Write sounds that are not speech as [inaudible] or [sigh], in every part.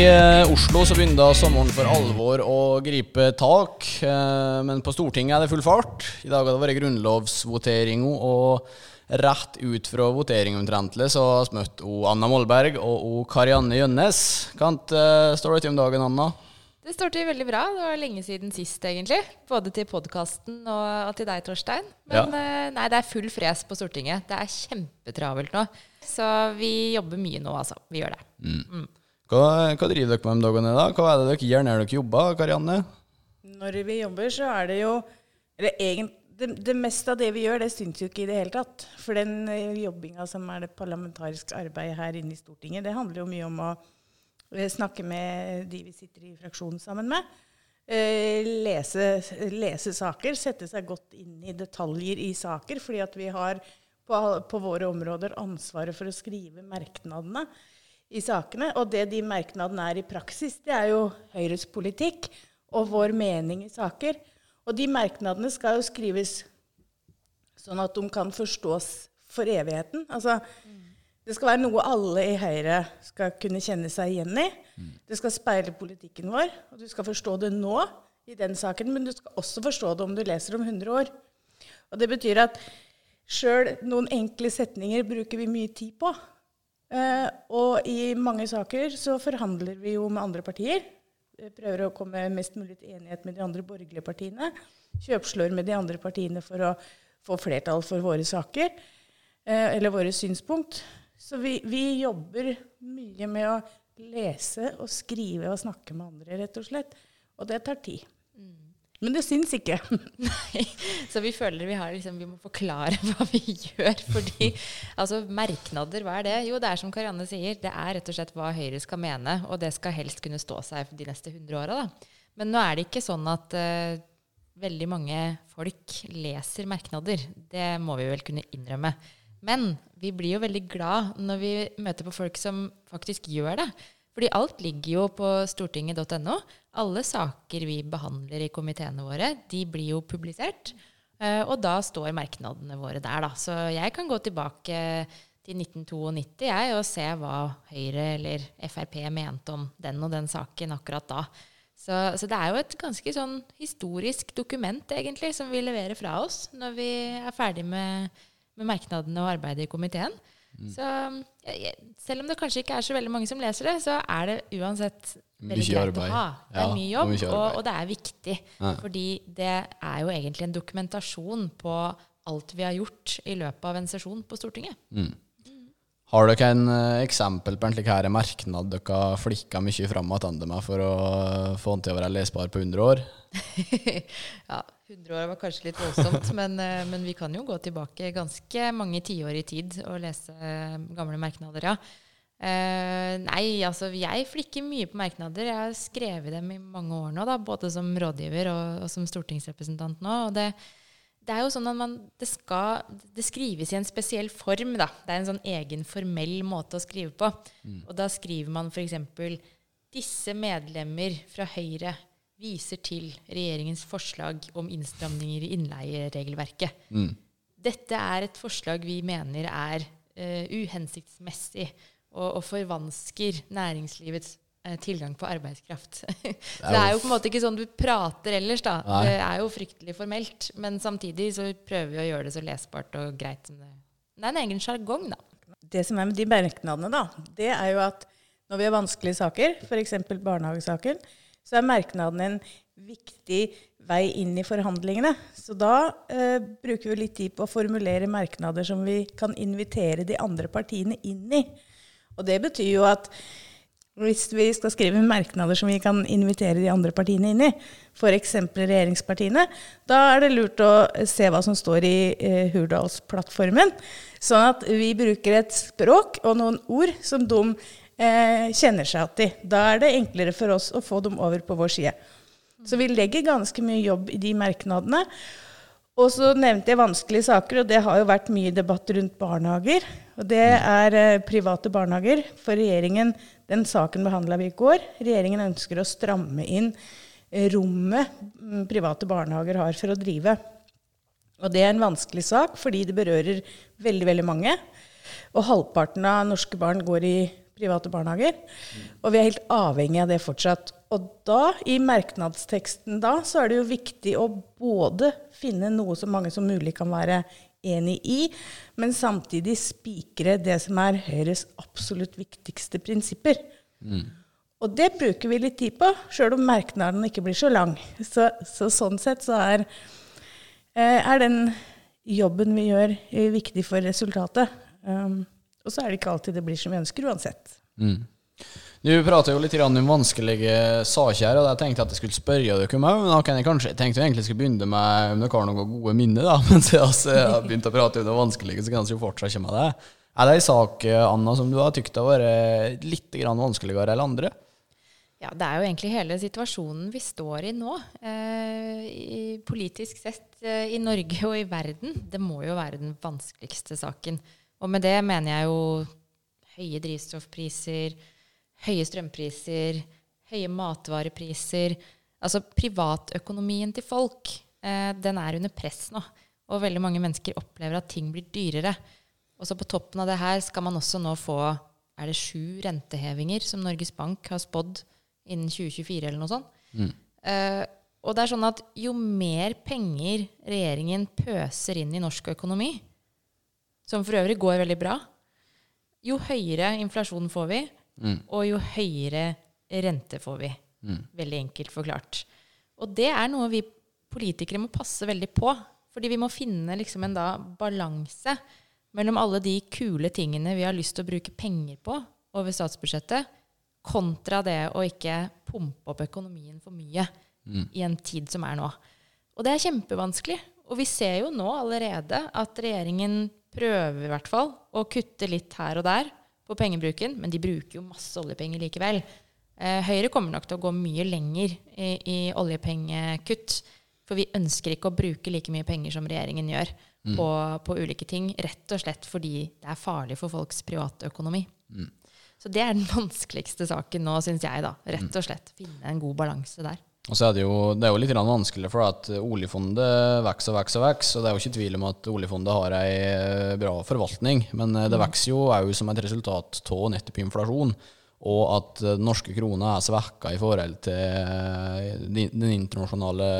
I eh, Oslo så begynte sommeren for alvor å gripe tak, eh, men på Stortinget er det full fart. I dag har det vært grunnlovsvotering, og rett ut fra voteringa omtrentlig så har vi møtt Anna Molberg og Karianne Gjønnes. Kan uh, står det til om dagen, Anna? Det står til veldig bra. Det var lenge siden sist, egentlig. Både til podkasten og, til deg, Torstein. Men ja. nei, det er full fres på Stortinget. Det er kjempetravelt nå. Så vi jobber mye nå, altså. Vi gjør det. Mm. Hva, hva, driver dere med om dagene da? Hva er det dere gjør når dere jobber, Karianne? Når vi jobber, så er det jo Eller egentlig det, det, meste av det vi gjør, det syns jo ikke i det hele tatt. For den eh, jobbinga som er det parlamentariske arbeidet her inne i Stortinget, det handler jo mye om å eh, snakke med de vi sitter i fraksjonen sammen med. Eh, lese, lese, saker, sette seg godt inn i detaljer i saker. Fordi at vi har på, på våre områder ansvaret for å skrive merknadene i sakene. Og det de merknadene er i praksis, det er jo Høyres politikk og vår mening i saker. Og de merknadene skal jo skrives sånn at de kan forstås for evigheten. Altså, det skal være noe alle i Høyre skal kunne kjenne seg igjen i. Det skal speile politikken vår, og du skal forstå det nå i den saken, men du skal også forstå det om du leser om 100 år. Og det betyr at sjøl noen enkle setninger bruker vi mye tid på. Uh, og i mange saker så forhandler vi jo med andre partier. Prøver å komme mest mulig til enighet med de andre borgerlige partiene. Kjøpslår med de andre partiene for å få flertall for våre saker, uh, eller våre synspunkt. Så vi, vi, jobber mye med å lese og skrive og snakke med andre, rett og slett. Og det tar tid. Men det syns ikke. [laughs] Nei, Så vi føler vi, har, liksom, vi må forklare [laughs] hva vi gjør. Fordi altså, merknader, hva er det? Jo, det er som Karianne sier, det er rett og slett hva Høyre skal mene. Og det skal helst kunne stå seg de neste 100 åra. Men nå er det ikke sånn at uh, veldig mange folk leser merknader. Det må vi vel kunne innrømme. Men vi blir jo veldig glad når vi møter på folk som faktisk gjør det. Fordi alt ligger jo på stortinget.no. Alle saker vi behandler i komiteene våre, de blir jo publisert. Uh, og da står merknadene våre der, da. Så jeg kan gå tilbake til 1992 jeg, og se hva Høyre eller Frp mente om den og den saken akkurat da. Så, så, det er jo et ganske sånn historisk dokument, egentlig, som vi leverer fra oss når vi er ferdig med, med merknadene og arbeidet i komiteen. Mm. Så selv om det kanskje ikke er så veldig mange som leser det, så er det uansett veldig greit arbeid. å ha. Det er mye jobb, og, og, det er viktig. Ja. Fordi det er jo egentlig en dokumentasjon på alt vi har gjort i løpet av en sesjon på Stortinget. Mm. Har dere en uh, eksempel på en slik her merknad dere har flikka mye fram tilbake med for å få den til å være lesbar på 100 år? [laughs] ja, 100 år var kanskje litt voldsomt, [laughs] men, uh, men, vi kan jo gå tilbake ganske mange tiår i tid og lese gamle merknader, ja. nei, altså jeg flikker mye på merknader. Jeg har skrevet dem i mange år nå, da, både som rådgiver og, og som stortingsrepresentant nå. og det det er jo sånn at man, det, skal, det skrives i en spesiell form. Da. Det er en sånn egen formell måte å skrive på. Mm. Og da skriver man f.eks.: Disse medlemmer fra Høyre viser til regjeringens forslag om innstramninger i innleieregelverket. Mm. Dette er et forslag vi mener er uh, uhensiktsmessig og, og forvansker næringslivets uh, tilgang på arbeidskraft. [laughs] Det er, det er, jo på en måte ikke sånn du prater ellers, da. Nei. Det er jo fryktelig formelt. Men samtidig så prøver vi å gjøre det så lesbart og greit som det Det er en egen sjargong, da. Det som er med de merknadene, da, det er jo at når vi har vanskelige saker, f.eks. barnehagesaken, så er merknaden en viktig vei inn i forhandlingene. Så da eh, bruker vi litt tid på å formulere merknader som vi kan invitere de andre partiene inn i. Og det betyr jo at hvis vi skal skrive merknader som vi kan invitere de andre partiene inn i, f.eks. regjeringspartiene, da er det lurt å se hva som står i eh, Hurdalsplattformen. Sånn at vi bruker et språk og noen ord som de kjenner seg igjen i. Da er det enklere for oss å få dem over på vår side. Så vi legger ganske mye jobb i de merknadene. Og så nevnte jeg vanskelige saker, og det har jo vært mye debatt rundt barnehager. Og det er eh, private barnehager. For regjeringen den saken behandla vi i går. Regjeringen ønsker å stramme inn eh, rommet mm, private barnehager har for å drive. Og det er en vanskelig sak, fordi det berører veldig, veldig mange. Og halvparten av norske barn går i private barnehager. Og vi er helt avhengig av det fortsatt. Og da, i merknadsteksten da, så er det jo viktig å både finne noe så mange som mulig kan være enig i, men samtidig spikre det som er Høyres absolutt viktigste prinsipper. Og det bruker vi litt tid på, sjøl om merknaden ikke blir så lang. Så, så sånn sett så er, eh, er den jobben vi gjør, eh, viktig for resultatet. Um, og så er det ikke alltid det blir som vi ønsker, uansett. Mm. Du prater jo litt grann om vanskelige saker, her, og jeg tenkte at jeg skulle spørre dere om òg. Men da kan jeg kanskje tenkte jeg egentlig skulle begynne med om dere har noen gode minner, da. [laughs] Men siden jeg har begynt å prate om det vanskelige, så kan jeg jo fortsette med det. Er det ei sak, Anna, som du har tykt har vært litt grann vanskeligere enn andre? Ja, Det er jo egentlig hele situasjonen vi står i nå. Eh, i politisk sett eh, i Norge og i verden. Det må jo være den vanskeligste saken. Og med det mener jeg jo høye drivstoffpriser, høye strømpriser, høye matvarepriser. Altså privatøkonomien til folk, eh, den er under press nå. Og veldig mange mennesker opplever at ting blir dyrere. Og så på toppen av det her skal man også nå få er det sju rentehevinger som Norges Bank har spådd innen 2024 eller noe sånt. Mm. Eh, og det er sånn at jo mer penger regjeringen pøser inn i norsk økonomi, som for øvrig går veldig bra, jo høyere inflasjon får vi, Mm. og jo høyere rente får vi. Mm. Veldig enkelt forklart. Og det er noe vi politikere må passe veldig på. Fordi vi må finne liksom en balanse mellom alle de kule tingene vi har lyst til å bruke penger på over statsbudsjettet, kontra det å ikke pumpe opp økonomien for mye Mm. i en tid som er nå. Og det er kjempevanskelig. Og vi ser jo nå allerede at regjeringen prøver i hvert fall å kutte litt her og der på pengebruken, men de bruker jo masse oljepenger likevel. Eh, Høyre kommer nok til å gå mye lenger i, i oljepengekutt. For vi ønsker ikke å bruke like mye penger som regjeringen gjør på, på ulike ting. Rett og slett fordi det er farlig for folks privatøkonomi. Så det er den [laughs] vanskeligste saken nå, syns jeg. da. Rett og slett finne en god balanse der. Og så er det jo, det er jo litt vanskelig, for at oljefondet vokser og vokser. og vokser, og Det er jo ikke tvil om at oljefondet har ei eh, bra forvaltning, men eh, det vokser jo òg som et resultat av nettopp inflasjon. Og at eh, den norske krona er svekka i forhold til den det internasjonale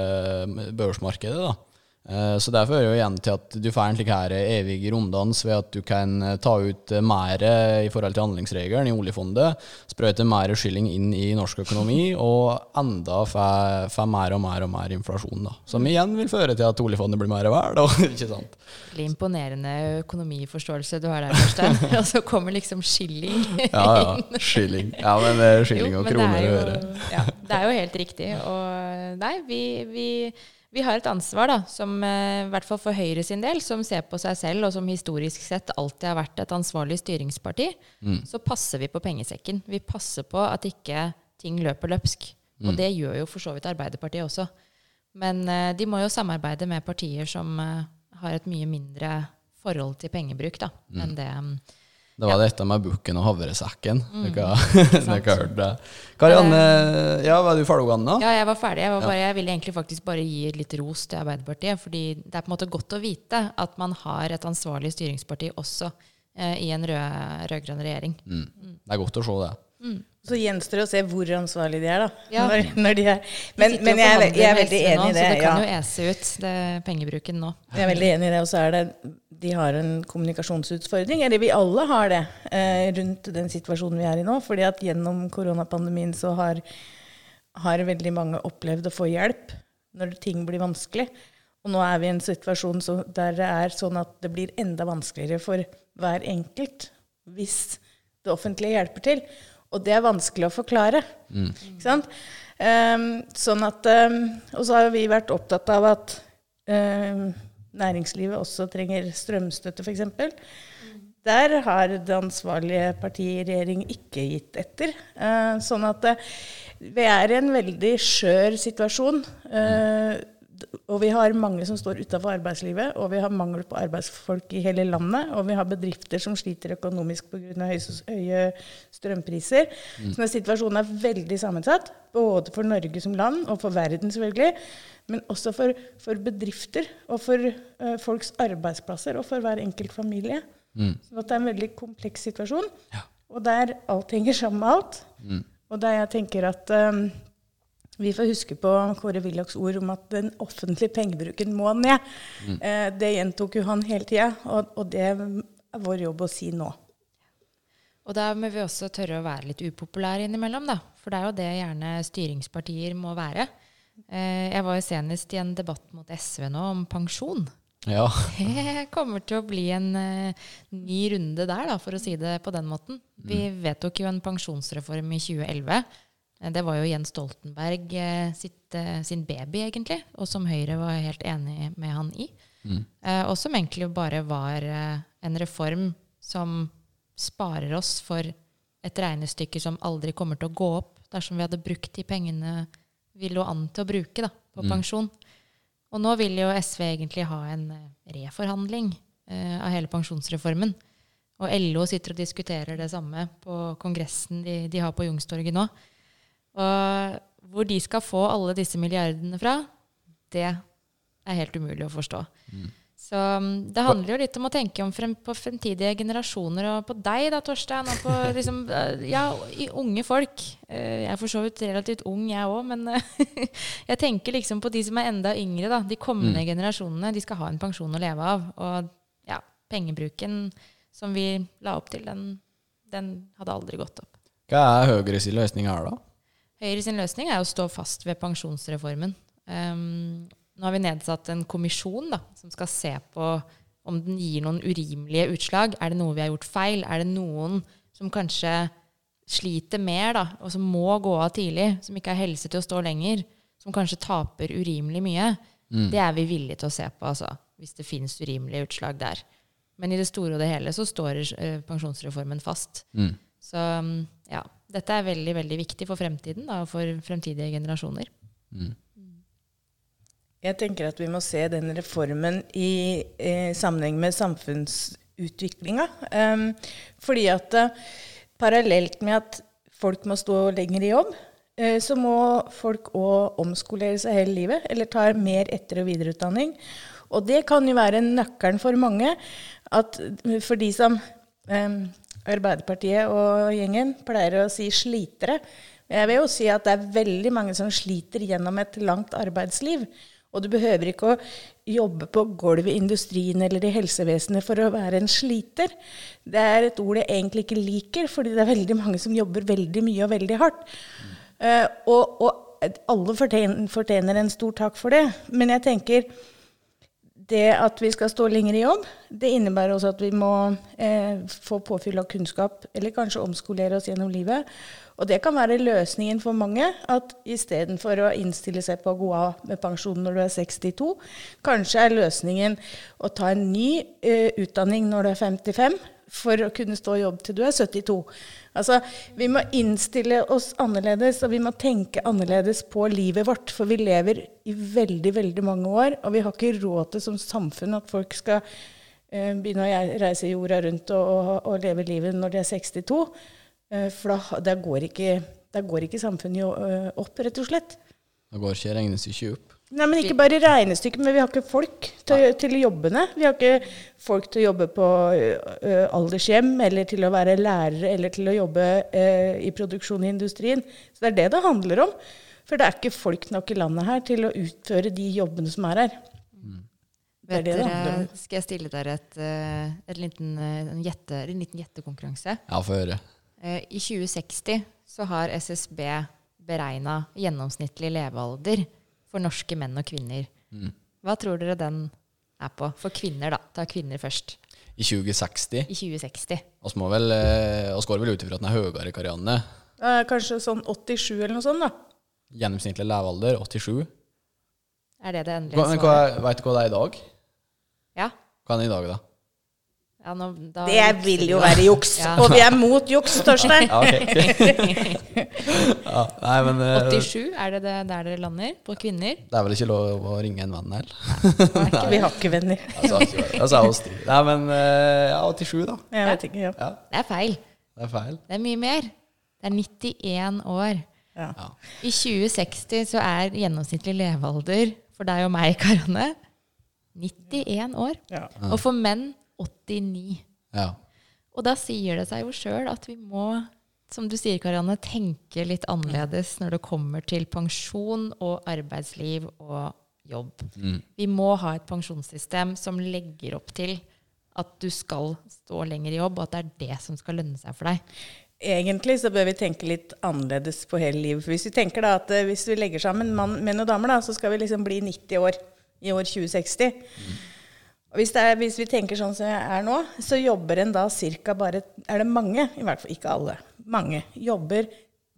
børsmarkedet. da. Eh, Så det fører jo igjen til at du får en slik her evig runddans ved at du kan eh, ta ut eh, mer i forhold til handlingsregelen i oljefondet, sprøyte mer skilling inn i norsk økonomi, [laughs] og enda får mer og mer og mer inflasjon. da. Som igjen vil føre til at oljefondet blir mer verdt. [laughs] ikke sant? Veldig imponerende økonomiforståelse du har der, Torstein. [laughs] og så kommer liksom skilling inn. Ja, ja. Skilling. Ja, men det er skilling Jo, og men kroner å er gjøre. ja, det er jo helt riktig. Og nei, vi, vi, vi har et ansvar, da, som eh, i hvert fall for Høyre sin del, som ser på seg selv, og som historisk sett alltid har vært et ansvarlig styringsparti, Mm. så passer vi på pengesekken. Vi passer på at ikke ting løper løpsk. Mm. Og det gjør jo for så vidt Arbeiderpartiet også. Men uh, de må jo samarbeide med partier som uh, har et mye mindre forhold til pengebruk da, Mm. enn det mm, Det var dette med bukken og havresekken. Mm. Dere [laughs] [laughs] dere har hørt det. Karianne, ja, var du ferdig, nå? Ja, jeg var ferdig. Jeg, var bare, jeg ville egentlig faktisk bare gi litt ros til Arbeiderpartiet. fordi det er på en måte godt å vite at man har et ansvarlig styringsparti også eh, i en rød- rød-grønn regjering. Mm. Det er godt å se det. Så gjenstår det å se hvor ansvarlige de er, da. Ja. Når, når de er. Men, men jeg, jeg er veldig enig nå, i det. Så det Ja. kan jo ese ut det pengebruken nå. Jeg er veldig enig i det. Og så er det De har en kommunikasjonsutfordring. Eller vi alle har det eh, rundt den situasjonen vi er i nå. fordi at gjennom koronapandemien så har, har veldig mange opplevd å få hjelp når ting blir vanskelig. Og nå er vi i en situasjon så, der det er sånn at det blir enda vanskeligere for hver enkelt hvis det offentlige hjelper til. Og det er vanskelig å forklare. Ikke sant? Um, sånn at, um, og så har vi vært opptatt av at um, næringslivet også trenger strømstøtte, f.eks. Der har det ansvarlige partiet i regjering ikke gitt etter. Uh, sånn at uh, vi er i en veldig skjør situasjon. D- og vi har mange som står utafor arbeidslivet, og vi har mangel på arbeidsfolk i hele landet. Og vi har bedrifter som sliter økonomisk pga. Høye, strømpriser. Så den situasjonen er veldig sammensatt, både for Norge som land og for verden selvfølgelig. Men også for, for bedrifter og for uh, folks arbeidsplasser og for hver enkelt familie. Mm. Så det er en veldig kompleks situasjon. og der alt henger sammen med alt. Og der jeg tenker at um, vi får huske på Kåre Willochs ord om at den offentlige pengebruken må ned. Eh, det gjentok jo han hele tida, og, og det er vår jobb å si nå. Og da må vi også tørre å være litt upopulære innimellom, da. For det er jo det gjerne styringspartier må være. Eh, jeg var jo senest i en debatt mot SV nå om pensjon. Ja. [laughs] Det kommer til å bli en uh, ny runde der, da, for å si det på den måten. Vi vedtok jo en pensjonsreform i 2011. Eh, Det var jo Jens Stoltenberg eh, sitt, eh, sin baby, egentlig, og som Høyre var helt enig med han i. Mm. og som egentlig bare var en reform som sparer oss for et regnestykke som aldri kommer til å gå opp dersom vi hadde brukt de pengene vi lå an til å bruke da, på pensjon. Og nå vil jo SV egentlig ha en reforhandling eh, av hele pensjonsreformen. Og LO sitter og diskuterer det samme på kongressen de, de har på Youngstorget nå. Og hvor de skal få alle disse milliardene fra, det er helt umulig å forstå. Så mm, det handler jo litt om å tenke om frem, på fremtidige generasjoner, og på deg da, Torstein, og på [laughs] liksom, eh, ja, unge folk. Eh, Jeg er for så vidt relativt ung, jeg òg, men [laughs] jeg tenker liksom på de som er enda yngre, da. De kommende generasjonene. De skal ha en pensjon å leve av. Og ja, pengebruken som vi la opp til, den, den hadde aldri gått opp. Hva er Høyres løsning her, da? Høyre sin løsning er å stå fast ved pensjonsreformen. Um, nå har vi nedsatt en kommisjon da, som skal se på om den gir noen urimelige utslag. Er det noe vi har gjort feil? Er det noen som kanskje sliter mer, da, og som må gå av tidlig, som ikke har helse til å stå lenger, som kanskje taper urimelig mye? Det er vi villige til å se på, altså, hvis det finnes urimelige utslag der. Men i det store og det hele så står eh, pensjonsreformen fast. Så mm, ja, dette er veldig, veldig viktig for fremtiden og for fremtidige generasjoner. Jeg tenker at vi må se den reformen i i sammenheng med samfunnsutviklinga. Um, fordi at uh, parallelt med at folk må stå lenger i jobb, uh, så må folk òg omskolere seg hele livet, eller ta mer etter- og videreutdanning. Og det kan jo være nøkkelen for mange. At for de som um, Arbeiderpartiet og gjengen pleier å si slitere. Jeg vil jo si at det er veldig mange som sliter gjennom et langt arbeidsliv. Og du behøver ikke å jobbe på gulvet i industrien eller i helsevesenet for å være en sliter. Det er et ord jeg egentlig ikke liker, fordi det er veldig mange som jobber veldig mye og veldig hardt. Uh, og, og alle fortjener, en stor takk for det. Men jeg tenker det at vi skal stå lenger i jobb, det innebærer også at vi må eh, få påfyll av kunnskap, eller kanskje omskolere oss gjennom livet. Og det kan være løsningen for mange, at istedenfor å innstille seg på å gå av med pensjon når du er 62, kanskje er løsningen å ta en ny eh, utdanning når du er 55, for å kunne stå i jobb til du er 72. Altså, Vi må innstille oss annerledes, og vi må tenke annerledes på livet vårt. For vi lever i veldig, veldig mange år, og vi har ikke råd til som samfunn at folk skal eh, begynne å reise jorda rundt og, og, og leve livet når de er 62. Eh, for da, da, går ikke, da går ikke samfunnet eh, opp, rett og slett. Da går ikke regnestykket opp. Nei, men Ikke bare regnestykket, men vi har ikke folk til, til jobbene. Vi har ikke folk til å jobbe på ø, ø, aldershjem, eller til å være lærere, eller til å jobbe ø, i produksjon i industrien. Så det er det det handler om. For det er ikke folk nok i landet her til å utføre de jobbene som er her. Det er det det handler om. skal jeg stille dere et, eh, et liten, eh, en, gjette, en liten gjettekonkurranse? Ja, få høre. Eh, I 2060 så har SSB beregna gjennomsnittlig levealder for norske menn og kvinner. Hva tror dere den er på? For kvinner, da. Ta kvinner først. I 2060 I 2060. Vi må vel, eh, oss går vel ut ifra at den er høyere, Karianne. Eh, kanskje sånn 87 eller noe sånt, da. Gjennomsnittlig levealder 87. Er det det endelige svaret? Vet du hva det er i dag? Ja. Hva er det i dag, da? Ja nå, da Det jukser vil jo være juks. Ja. Og vi er mot juks, Torstein. [laughs] Ja, okay. [laughs] ja, nei, men eh, 87, er det det der dere lander? På kvinner? det er vel ikke lov å ringe en venn her? [laughs] Vi har ikke venner. Altså, altså. Nei, men eh, ja, 87, da. Jeg vet ikke. Ja. Ja, Det er feil. det er feil. Det er mye mer. Det er 91 år. I 2060 så er gjennomsnittlig levealder for deg og meg, Karanne, 91 år. Ja. Og for menn 89. Ja. Og da sier det seg jo sjøl at vi må, som du sier, Karianne, tenke litt annerledes når det kommer til pensjon og arbeidsliv og jobb. Vi må ha et pensjonssystem som legger opp til at du skal stå lenger i jobb, og at det er det som skal lønne seg for deg. Egentlig så bør vi tenke litt annerledes på hele livet. For hvis vi tenker da at eh, hvis vi legger sammen mann, menn og damer, da, så skal vi liksom bli 90 år i år 2060. Og hvis, er, hvis vi tenker sånn som jeg er nå, så jobber en da cirka bare Er det mange, i hvert fall ikke alle, mange jobber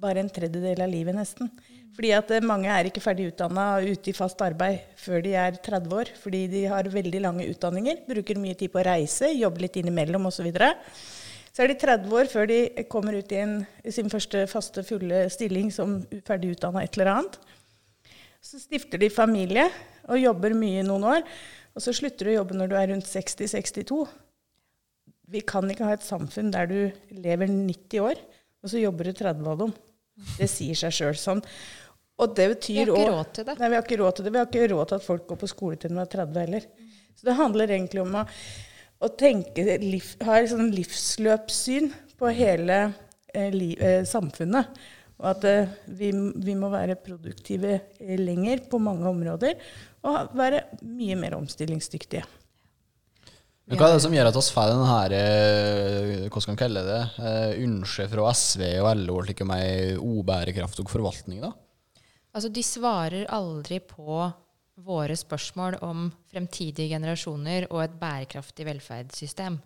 bare en tredjedel av livet nesten. Fordi at eh, mange er ikke ferdig utdanna og ute i fast arbeid før de er 30 år. Fordi de har veldig lange utdanninger, bruker mye tid på å reise, jobber litt innimellom osv. Så, videre. så er de 30 år før de kommer ut i en, sin første faste, fulle stilling som ferdig utdanna et eller annet. Så stifter de familie og jobber mye noen år. Og så slutter du å jobbe når du er rundt 60-62. Vi kan ikke ha et samfunn der du lever 90 år, og så jobber du 30 av dem. Det sier seg sjøl sånn. Og det betyr Vi har ikke råd til det. Nei, vi har ikke råd til det. Vi har ikke råd til at folk går på skole til de er 30 heller. Så det handler egentlig om å, å tenke liv, ha et sånn livsløpssyn på hele eh, li, eh, samfunnet. Og at eh, vi, vi må være produktive eh, lenger på mange områder. Og være mye mer omstillingsdyktige. Men hva er det som gjør at oss får den her eh, Hva skal man kalle det? Ønsket fra SV og LO slik om ei ubærekraftig forvaltning, da? Altså, de svarer aldri på våre spørsmål om fremtidige generasjoner og et bærekraftig velferdssystem.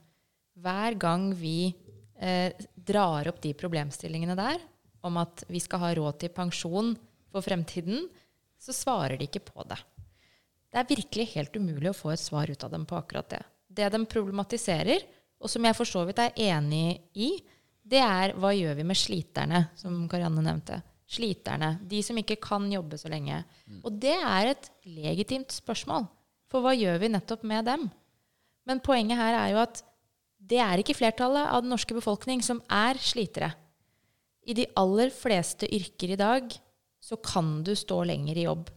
Hver gang vi eh, drar opp de problemstillingene der, om at vi skal ha råd til pensjon for fremtiden, så svarer de ikke på det. Det er virkelig helt umulig å få et svar ut av dem på akkurat det. Det de problematiserer, og som jeg for så vidt er enig i, det er hva gjør vi med sliterne, som Karianne nevnte. Sliterne. De som ikke kan jobbe så lenge. Og det er et legitimt spørsmål. For hva gjør vi nettopp med dem? Men poenget her er jo at det er ikke flertallet av den norske befolkning som er slitere. I de aller fleste yrker i dag så kan du stå lenger i jobb.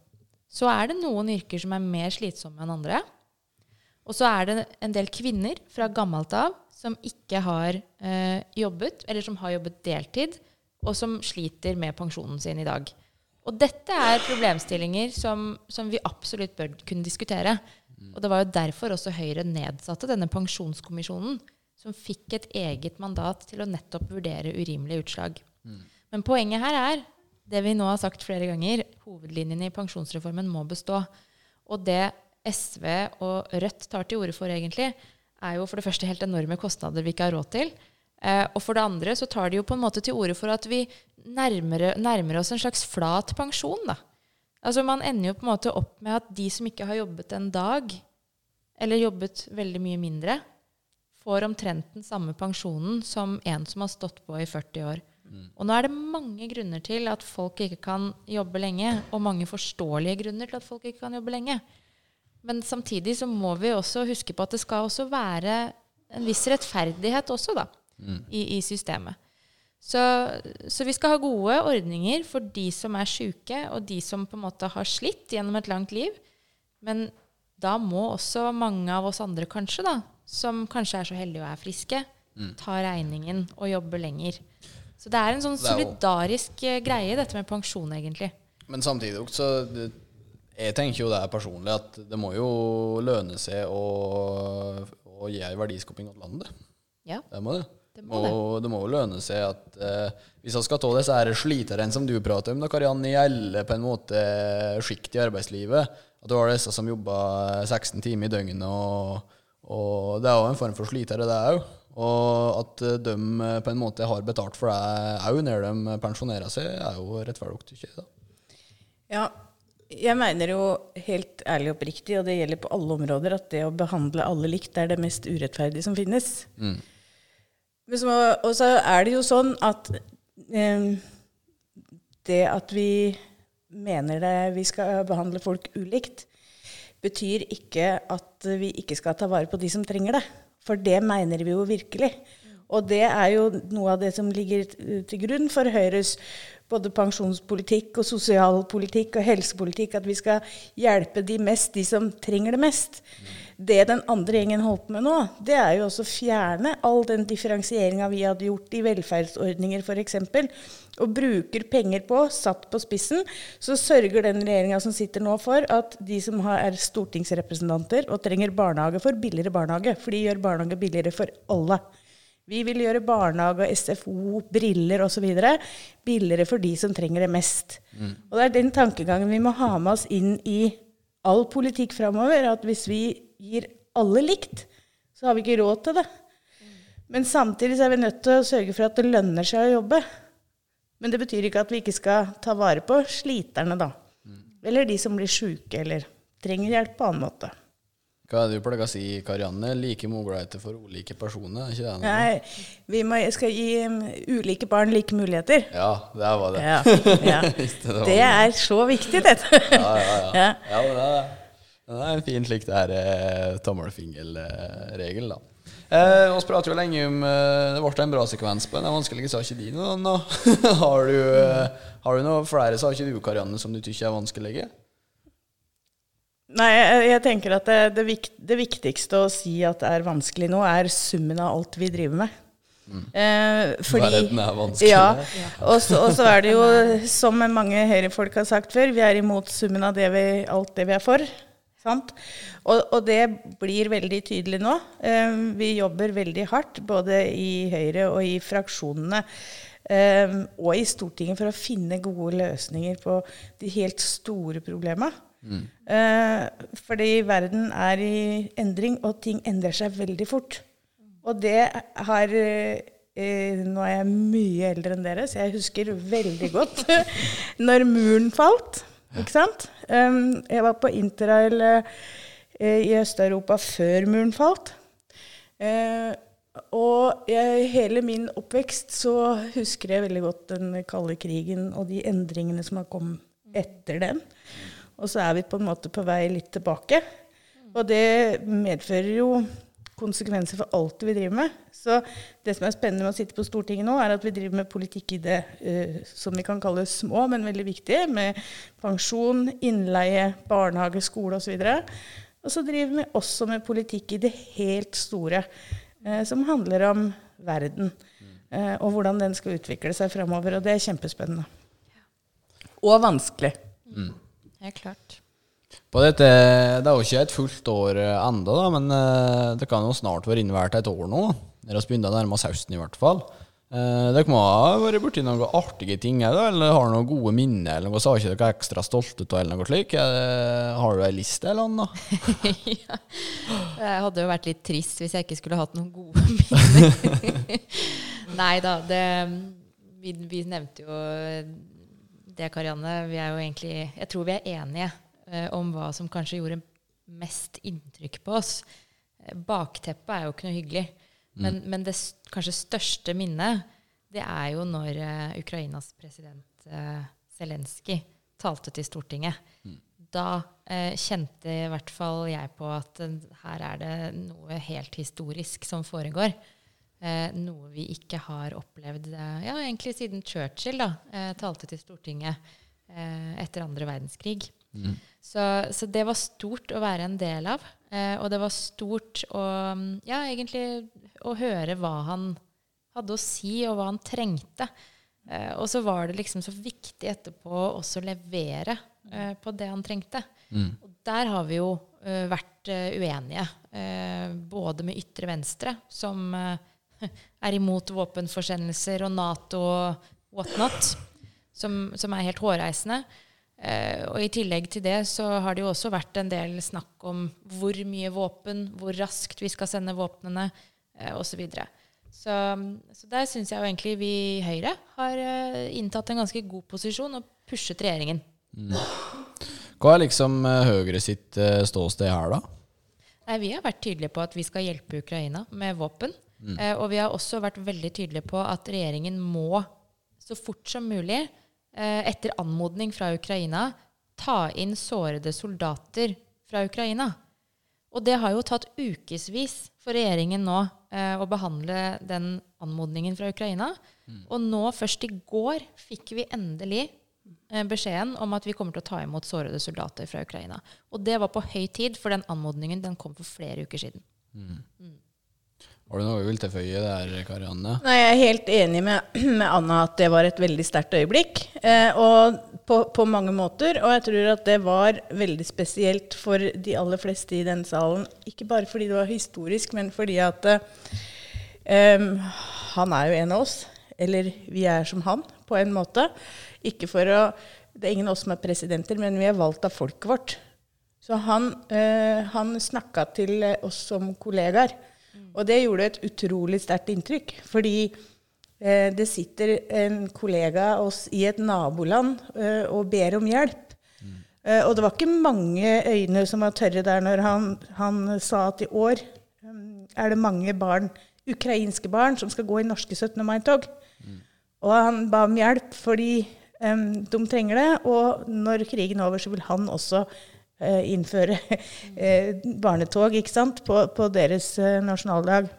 Så er det noen yrker som er mer slitsomme enn andre. Og så er det en del kvinner fra gammelt av som ikke har eh, jobbet, eller som har jobbet deltid, og som sliter med pensjonen sin i dag. Og dette er problemstillinger som, som vi absolutt bør kunne diskutere. Og det var jo derfor også Høyre nedsatte denne pensjonskommisjonen, som fikk et eget mandat til å nettopp vurdere urimelige utslag. Men poenget her er det vi nå har sagt flere ganger, hovedlinjene i pensjonsreformen må bestå. Og det SV og Rødt tar til orde for egentlig, er jo for det første helt enorme kostnader vi ikke har råd til. Eh, og for det andre så tar de jo på en måte til orde for at vi nærmer, nærmer oss en slags flat pensjon. da. Altså Man ender jo på en måte opp med at de som ikke har jobbet en dag, eller jobbet veldig mye mindre, får omtrent den samme pensjonen som en som har stått på i 40 år. Og nå er det mange grunner til at folk ikke kan jobbe lenge, og mange forståelige grunner til at folk ikke kan jobbe lenge. Men samtidig så må vi også huske på at det skal også være en viss rettferdighet også, da, i, i systemet. Så, så vi skal ha gode ordninger for de som er syke, og de som på en måte har slitt gjennom et langt liv. Men da må også mange av oss andre kanskje, da, som kanskje er så heldige og er friske, ta regningen og jobbe lenger. Så det er en sånn Det solidarisk eh, greie, dette med pensjon, egentlig. Men samtidig så det, Jeg tenker jo det er personlig at det må jo lønne seg å, å gi verdiskaping til landet. Ja, Det må det. Det Det må må, det må jo lønne seg at eh, hvis vi skal ta disse sliterne som du prater om, da, Karianne, i alle på en måte sjikt i arbeidslivet At du har disse som jobber 16 timer i døgnet, og, og det er jo en form for slitere, det òg. Og at de på en måte har betalt for det òg når de pensjonerer seg, er jo rettferdig, tykker jeg. da. Ja, jeg mener jo helt ærlig og oppriktig, og det gjelder på alle områder, at det å behandle alle likt er det mest urettferdige som finnes. Mm. og så er det jo sånn at eh, det at vi mener det, vi skal behandle folk ulikt, betyr ikke at vi ikke skal ta vare på de som trenger det. For det mener vi jo virkelig. Og det er jo noe av det som ligger til grunn for Høyres både pensjonspolitikk og sosialpolitikk og helsepolitikk, at vi skal hjelpe de mest, de som trenger det mest. Det den andre gjengen holdt på med nå, det er jo også å fjerne all den differensieringa vi hadde gjort i velferdsordninger f.eks. Og bruker penger på, satt på spissen, så sørger den regjeringa som sitter nå for at de som har, er stortingsrepresentanter og trenger barnehage, får billigere barnehage. For de gjør barnehage billigere for alle. Vi vil gjøre barnehage, og SFO, briller osv. billigere for de som trenger det mest. Mm. Og det er den tankegangen vi må ha med oss inn i all politikk framover. At hvis vi gir alle likt, så har vi ikke råd til det. Men samtidig er vi nødt til å sørge for at det lønner seg å jobbe. Men det betyr ikke at vi ikke skal ta vare på sliterne, da. Eller de som blir sjuke eller trenger hjelp på annen måte. Hva er det du pleier å si, Karianne? Like muligheter for ulike personer? ikke det? Nei, vi må, skal gi um, ulike barn like muligheter. Ja, det var det. Ja, ja. [laughs] det er så viktig, dette. ja, ja, ja. [laughs] ja det er det. Det er en fin slik det her eh, tommelfingerregel, da. Eh, vi prater jo lenge om eh, Det ble en bra sekvens på den vanskelige saken din. [laughs] har, du, eh, har du noe flere saker du, Karianne, som du syns er vanskelige? Nei, jeg, jeg tenker at det, det, vikt, det, viktigste å si at det er vanskelig nå, er summen av alt vi driver med. Mm. Eh, fordi, Verden er vanskelig. Ja, og så er det jo, som mange høyrefolk har sagt før, vi er imot summen av det vi, alt det vi er for. Sant? Og, og, det blir veldig tydelig nå. Eh, vi jobber veldig hardt, både i Høyre og i fraksjonene. Eh, og i Stortinget for å finne gode løsninger på de helt store problemene. Mm. Eh, fordi verden er i endring, og ting endrer seg veldig fort. Og det har eh, Nå er jeg mye eldre enn dere, så jeg husker veldig godt [laughs] når muren falt. Ikke sant? Jeg var på interrail eh, i Øst-Europa før muren falt. Eh, og jeg, hele min oppvekst så husker jeg veldig godt den kalde krigen og de endringene som har kommet etter den. Og så er vi på en måte på vei litt tilbake. Og det medfører jo konsekvenser for alt vi driver med. Så det som er spennende med å sitte på Stortinget nå, er at vi driver med politikk i det uh, som vi kan kalle små, men veldig viktige, med pensjon, innleie, barnehage, skole osv. Og så driver vi også med politikk i det helt store, uh, som handler om verden. Uh, og hvordan den skal utvikle seg framover. Og det er kjempespennende. Og vanskelig. Mm. Helt klart. På dette, Det er jo ikke et fullt år ennå, men eh, det kan jo snart være innvært et år nå. Dere har begynt å nærme oss høsten, i hvert fall. Eh, dere må ha vært borti noen artige ting, eller har noen gode minner, eller noe saker dere er ekstra stolte av, eller noe slikt? Har du ei liste eller noe? [laughs] ja. Jeg hadde jo vært litt trist hvis jeg ikke skulle hatt noen gode [laughs] minner. Nei da, det vi, vi nevnte jo det, Karianne. Vi er jo egentlig Jeg tror vi er enige eh, om hva som kanskje gjorde mest inntrykk på oss. Eh, bakteppet er jo ikke noe hyggelig. Men, mm. men det kanskje største minnet, det er jo når eh, Ukrainas president eh, Zelenskyj talte til Stortinget. Mm. Da eh, kjente i hvert fall jeg på at her er det noe helt historisk som foregår. Eh, noe vi ikke har opplevd eh, ja, egentlig siden Churchill da, talte til Stortinget eh, etter andre verdenskrig. Mm. Så, så, det var stort å være en del av. Eh, og det var stort å, ja, egentlig, å høre hva han hadde å si, og hva han trengte. Eh, og så var det liksom så viktig etterpå også å levere på det han trengte. Mm. Og der har vi jo vært uenige, både med ytre venstre, som [laughs] er imot våpenforsendelser og Nato og whatnot, som, som er helt hårreisende. Eh, og I tillegg til det så har det jo også vært en del snakk om hvor mye våpen, hvor raskt vi skal sende våpnene, eh, osv. Så, så Så der syns jeg jo egentlig vi i Høyre har eh, inntatt en ganske god posisjon og pushet regjeringen. Mm. Hva er liksom eh, Høyre sitt eh, ståsted her, da? Nei, Vi har vært tydelige på at vi skal hjelpe Ukraina med våpen. Mm. Eh, og vi har også vært veldig tydelige på at regjeringen må så fort som mulig, etter anmodning fra Ukraina, ta inn sårede soldater fra Ukraina. Og det har jo tatt ukevis for regjeringen nå eh, å behandle den anmodningen fra Ukraina. Mm. Og nå, først i går, fikk vi endelig eh, beskjeden om at vi kommer til å ta imot sårede soldater fra Ukraina. Og det var på høy tid, for den anmodningen den kom for flere uker siden. Har du noe du vil tilføye der, Karianne? Nei, Jeg er helt enig med, [clears throat] med Anna at det var et veldig sterkt øyeblikk. Eh, og på, på mange måter. Og jeg tror at det var veldig spesielt for de aller fleste i denne salen. Ikke bare fordi det var historisk, men fordi at eh, han er jo en av oss. Eller vi er som han, på en måte. Ikke for å Det er ingen av oss som er presidenter, men vi er valgt av folket vårt. Så han, eh, han snakka til oss som kollegaer. Og det gjorde et utrolig sterkt inntrykk. Fordi eh, det sitter en kollega av oss i et naboland eh, og ber om hjelp. Eh, og det var ikke mange øyne som var tørre der når han, han sa at i år um, er det mange barn, ukrainske barn som skal gå i norske 17. mai-tog. Og han ba om hjelp fordi um, de trenger det. Og når krigen er over, så vil han også innføre eh, barnetog ikke sant? På, på deres eh, nasjonaldag.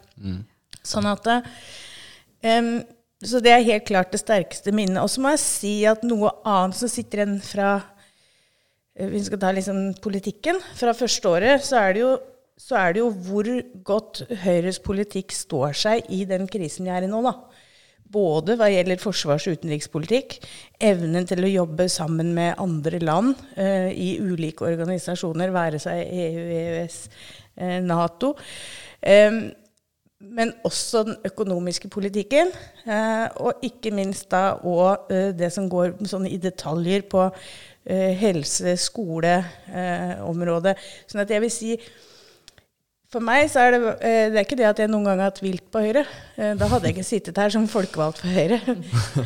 Sånn at eh, Så det er helt klart det sterkeste minnet. Og så må jeg si at noe annet som sitter igjen fra eh, Vi skal ta liksom politikken. Fra første året så er det jo så er det jo hvor godt Høyres politikk står seg i den krisen vi er i nå, da. Både hva gjelder forsvars- og utenrikspolitikk, evnen til å jobbe sammen med andre land eh, i ulike organisasjoner, være seg EU, EØS, eh, Nato. Eh, men også den økonomiske politikken. Eh, og ikke minst da òg eh, det som går sånn i detaljer på eh, helse-, skoleområdet. sånn at jeg vil si for meg så er det, eh, det er ikke det at jeg noen gang har hatt vilt på Høyre. Eh, Da hadde jeg ikke sittet her som folkevalgt for Høyre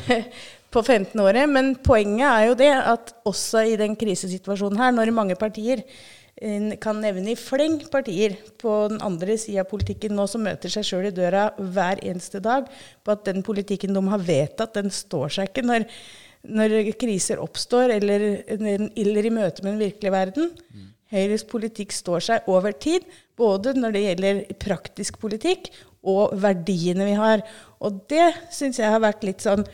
[laughs] på 15-året. Men poenget er jo det at også i den krisesituasjonen her, når mange partier eh, kan nevne i fleng partier på den andre sida av politikken nå som møter seg sjøl i døra hver eneste dag på at den politikken de har vedtatt, den står seg ikke når, når kriser oppstår eller, eller i møte med den virkelige verden. Høyres politikk står seg over tid, både når det gjelder praktisk politikk og verdiene vi har. Og det syns jeg har vært litt sånn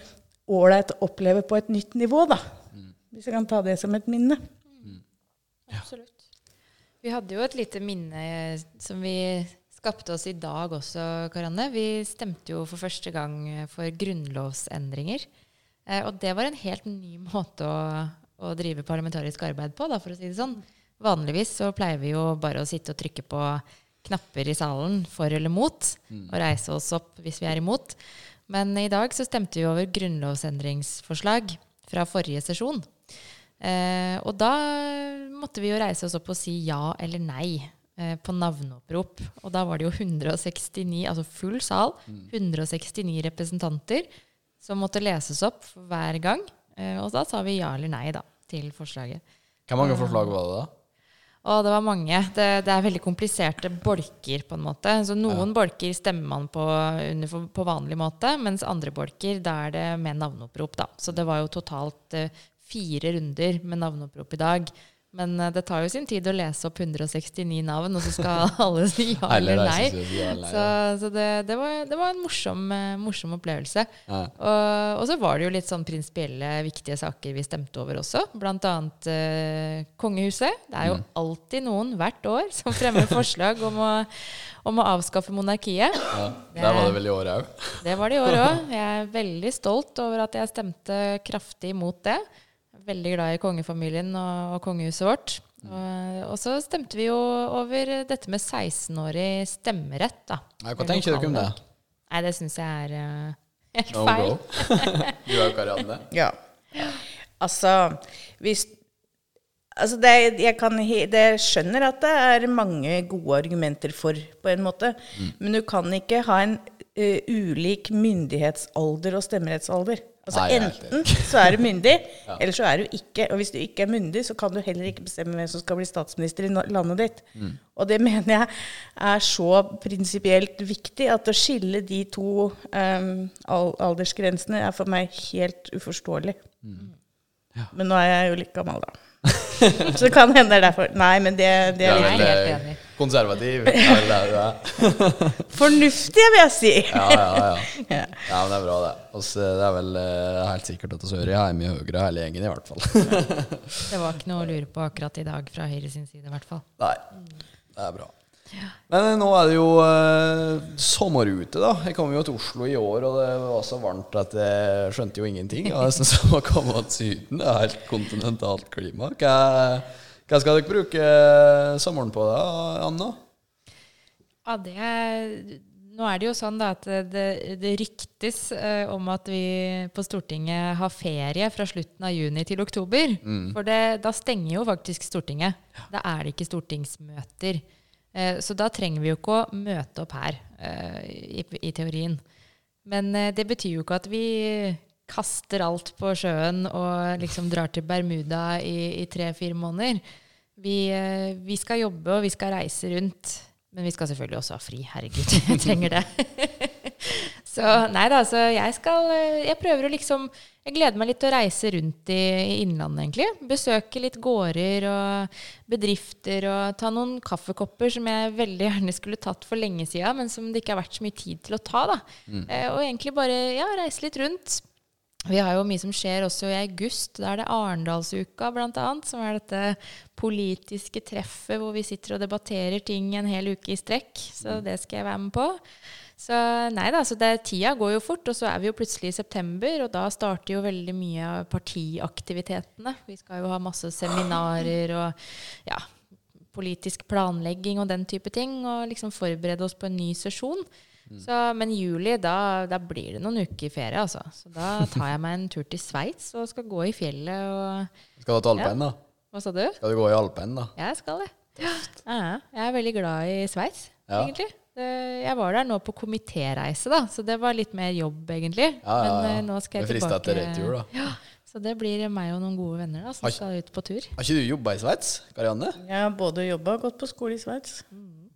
ålreit å oppleve på et nytt nivå, da. Hvis jeg kan ta det som et minne. Absolutt. Vi hadde jo et lite minne som vi skapte oss i dag også, Karanne. Vi stemte jo for første gang for grunnlovsendringer. Eh, og det var en helt ny måte å, å drive parlamentarisk arbeid på, da, for å si det sånn. Vanligvis så pleier vi jo bare å sitte og trykke på knapper i salen for eller mot, og reise oss opp hvis vi er imot. Men i dag så stemte vi over grunnlovsendringsforslag fra forrige sesjon. Eh, og da måtte vi jo reise oss opp og si ja eller nei eh, på navneopprop. Og da var det jo 169, altså full sal, 169 representanter som måtte leses opp hver gang. Eh, og da sa vi ja eller nei da, til forslaget. Hvor mange forslag var det da? Og det var mange. Det, det er veldig kompliserte bolker, på en måte. Så noen bolker stemmer man på under, på vanlig måte, mens andre bolker, da er det med navneopprop, da. Så det var jo totalt uh, fire runder med navneopprop i dag. Men eh, det tar jo sin tid å lese opp 169 navn, og så skal [laughs] alle si ja eller nei. Så, så det, det, var, det var en morsom, eh, morsom opplevelse. Ja. Og, og så var det jo litt sånn prinsipielle, viktige saker vi stemte over også. Blant annet eh, kongehuset. Det er jo Mm. alltid noen hvert år [laughs] som fremmer forslag om å, om å avskaffe monarkiet. Ja. Der var det vel i år òg. Det var det i år òg. Jeg er veldig stolt over at jeg stemte kraftig imot det. Veldig glad i kongefamilien og, og kongehuset vårt. Og, og så stemte vi jo over dette med 16-årig stemmerett. da. Nei, hva tenker dere om det? Nei, det syns jeg er eh, helt No feil. [laughs] Du jo Karianne? Ja. Altså, hvis Altså det, jeg, kan, det jeg skjønner at det er mange gode argumenter for, på en måte. Men du kan ikke ha en uh, ulik myndighetsalder og stemmerettsalder. Altså Nei, Enten så er du myndig, [laughs] eller så er du ikke. Og hvis du ikke er myndig, så kan du heller ikke bestemme hvem som skal bli statsminister i landet ditt. Og det mener jeg er så prinsipielt viktig at å skille de to um, aldersgrensene er for meg helt uforståelig. Men nå er jeg jo litt gammel, da. [laughs] Så det kan hende det er derfor. Nei, men det, det er litt helt eh, enig. konservativ. [laughs] Det er det er. fornuftig, vil jeg si. Ja, ja, ja. [laughs] Ja. Ja, men det er bra, det. Også, det er vel uh, helt sikkert at vi hører jeg er mye høyere hele gjengen, i hvert fall. Det var ikke noe å lure på akkurat i dag fra Høyre sin side, i hvert fall. Nei, det er bra. Men eh, nå er det jo eh, sommer ute, da. Jeg kom jo til Oslo i år, og det var så varmt at jeg skjønte jo ingenting. Jeg synes det var kommet til Syden. Det er helt kontinentalt klima. Hva, hva skal dere bruke sommeren på, da, Anna? Ja, det nå er det jo sånn at det, det ryktes eh, om at vi på Stortinget har ferie fra slutten av juni til oktober. For det, da stenger jo faktisk Stortinget. Da er det ikke stortingsmøter. Eh, så da trenger vi jo ikke å møte opp her, eh, i, i teorien. Men eh, det betyr jo ikke at vi kaster alt på sjøen og liksom drar til Bermuda i, i tre-fire måneder. Vi, vi skal jobbe, og vi skal reise rundt. Men vi skal selvfølgelig også ha fri. Herregud, [laughs] jeg trenger det. [laughs] så nei da, så jeg skal eh, Jeg prøver å liksom Jeg gleder meg litt til å reise rundt i, i Innlandet, egentlig. Besøke litt gårder og bedrifter og ta noen kaffekopper som jeg veldig gjerne skulle tatt for lenge siden, men som det ikke har vært så mye tid til å ta. da. Eh, og egentlig bare ja, reise litt rundt. Vi har jo mye som skjer også i august. Da er det Arendalsuka, annet, som er dette politiske treffet hvor vi sitter og debatterer ting en hel uke i strekk. Så det skal jeg være med på. Så nei da, så det, tida går jo fort, og så er vi jo plutselig i september, og da starter jo veldig mye av partiaktivitetene. Vi skal jo ha masse seminarer og ja, politisk planlegging og den type ting, og liksom forberede oss på en ny sesjon. Så, men juli, da, da blir det noen uker ferie, altså. Så da tar jeg meg en tur til Sveits og skal gå i fjellet og Skal du til alpin, da? Hva sa du? Skal du gå i alpin, da? Jeg skal det. Ja, ja, jeg er veldig glad i Sveits, Ja. egentlig. Jeg var der nå på komitéreise, da, så det var litt mer jobb, egentlig. Ja, ja, ja. Men eh, nå skal jeg tilbake. etter retur, da. Ja, så det blir meg og noen gode venner da, som Oi. skal ut på tur. Har ikke du jobba i Sveits, Karianne? Jeg har både jobba og gått på skole i Sveits.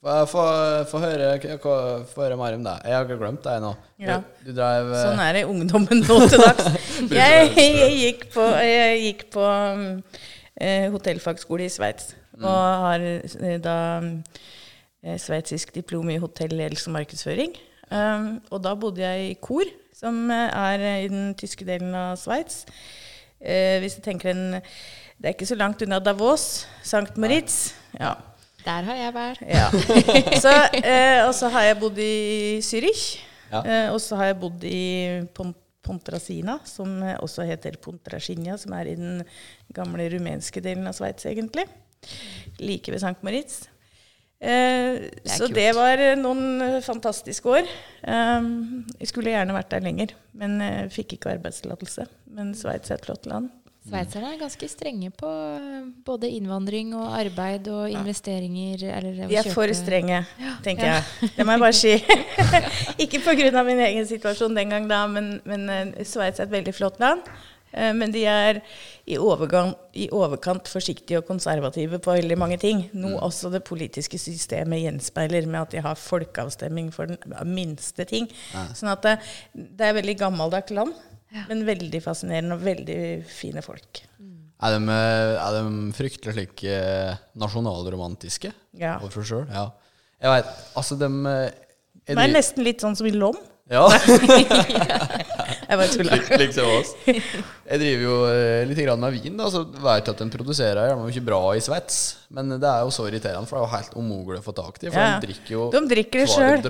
Få få- få høre, høre mer om det. Jeg har ikke glemt deg nå. Ja. du drev eh, Sånn er det i ungdommen nå til dags. [laughs] Jeg, jeg gikk på, jeg gikk på um, eh, hotellfagskole i Sveits. Og har da eh, sveitsisk diplom i hotelledelse og markedsføring. Um, og da bodde jeg i Kor, som eh, er i den tyske delen av Sveits. Uh, hvis du tenker en Det er ikke så langt unna Davos. St. Moritz. Ja. Der har jeg vært. Ja. [laughs] Så, uh, og så har jeg bodd i Zürich. Ja. Uh, og så har jeg bodd i Pon Pontrasina, som eh, også heter Pontrasinia, som er i den gamle rumenske delen av Sveits, egentlig. Like ved St. Moritz. Eh, så kult. det var eh, noen eh, fantastiske år. Um, jeg skulle gjerne vært der lenger, men eh, fikk ikke arbeidstillatelse. Men Sveits er et flott land. Sveitserne er ganske strenge på både innvandring og arbeid og investeringer. Eller De er for strenge, tenker Ja. jeg. Det må jeg bare si. [laughs] Ikke pga. min egen situasjon den gang, da, men, men Sveits er et veldig flott land. Eh, Men de er i, overgang, i overkant forsiktige og konservative på veldig mange ting. Noe også det politiske systemet gjenspeiler, med at de har folkeavstemning for den minste ting. Sånn at det, det er veldig gammeldags land, men veldig fascinerende og veldig fine folk. Er de, eh, er de fryktelig slik eh, nasjonalromantiske Ja. overfor seg sjøl? Ja. Jeg veit Altså, de eh, Det er nesten litt sånn som i Lom. Ja, [laughs] [laughs] [laughs] Jeg bare lik- liksom oss. Jeg driver jo eh, litt grann med vin, da, så jeg at de produserer gjerne ikke bra i Sveits. Men det er jo så irriterende, for det er jo helt umulig å få tak i. For Ja. de drikker jo De drikker det sjøl.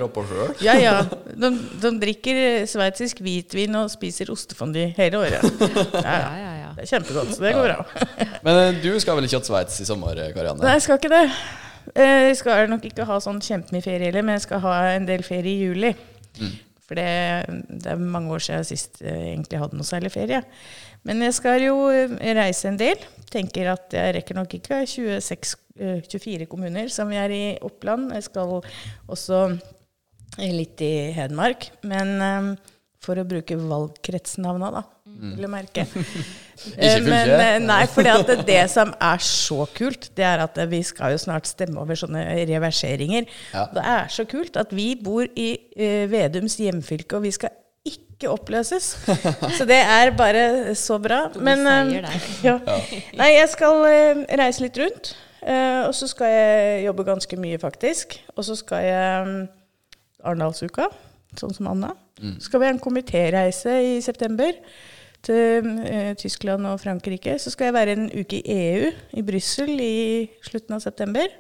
Ja, ja. [laughs] De, de drikker sveitsisk hvitvin og spiser ostefondy hele året. [laughs] Ja, Ja, ja. Det er kjempegodt, så det går bra. [laughs] Men eh, du skal vel ikke til Sveits i sommer, eh, Karianne? Nei, jeg skal ikke det. Jeg skal nok ikke ha sånn kjempemye ferie heller, men jeg skal ha en del ferie i juli. For det, det er mange år siden jeg sist jeg egentlig hadde noe særlig ferie. Men jeg skal jo eh, reise en del. Tenker at jeg rekker nok ikke 26, eh, 24 kommuner som vi er i Oppland. Jeg skal også litt i Hedmark. Men eh, for å bruke valgkretsnavna, da, vil jeg merke. Eh, Men, eh, nei, for det, det som er så kult, det er at vi skal jo snart stemme over sånne reverseringer. Ja. Det er så kult at vi bor i uh, Vedums hjemfylke, og vi skal ikke oppløses. [laughs] Så det er bare så bra. Men uh, ja. Nei, jeg skal uh, reise litt rundt. eh, og så skal jeg jobbe ganske mye, faktisk. Og så skal jeg um, Arendalsuka, sånn som Anna. Så skal vi ha en komitéreise i september til uh, Tyskland og Frankrike. Så skal jeg være en uke i EU, i Brussel, i slutten av september.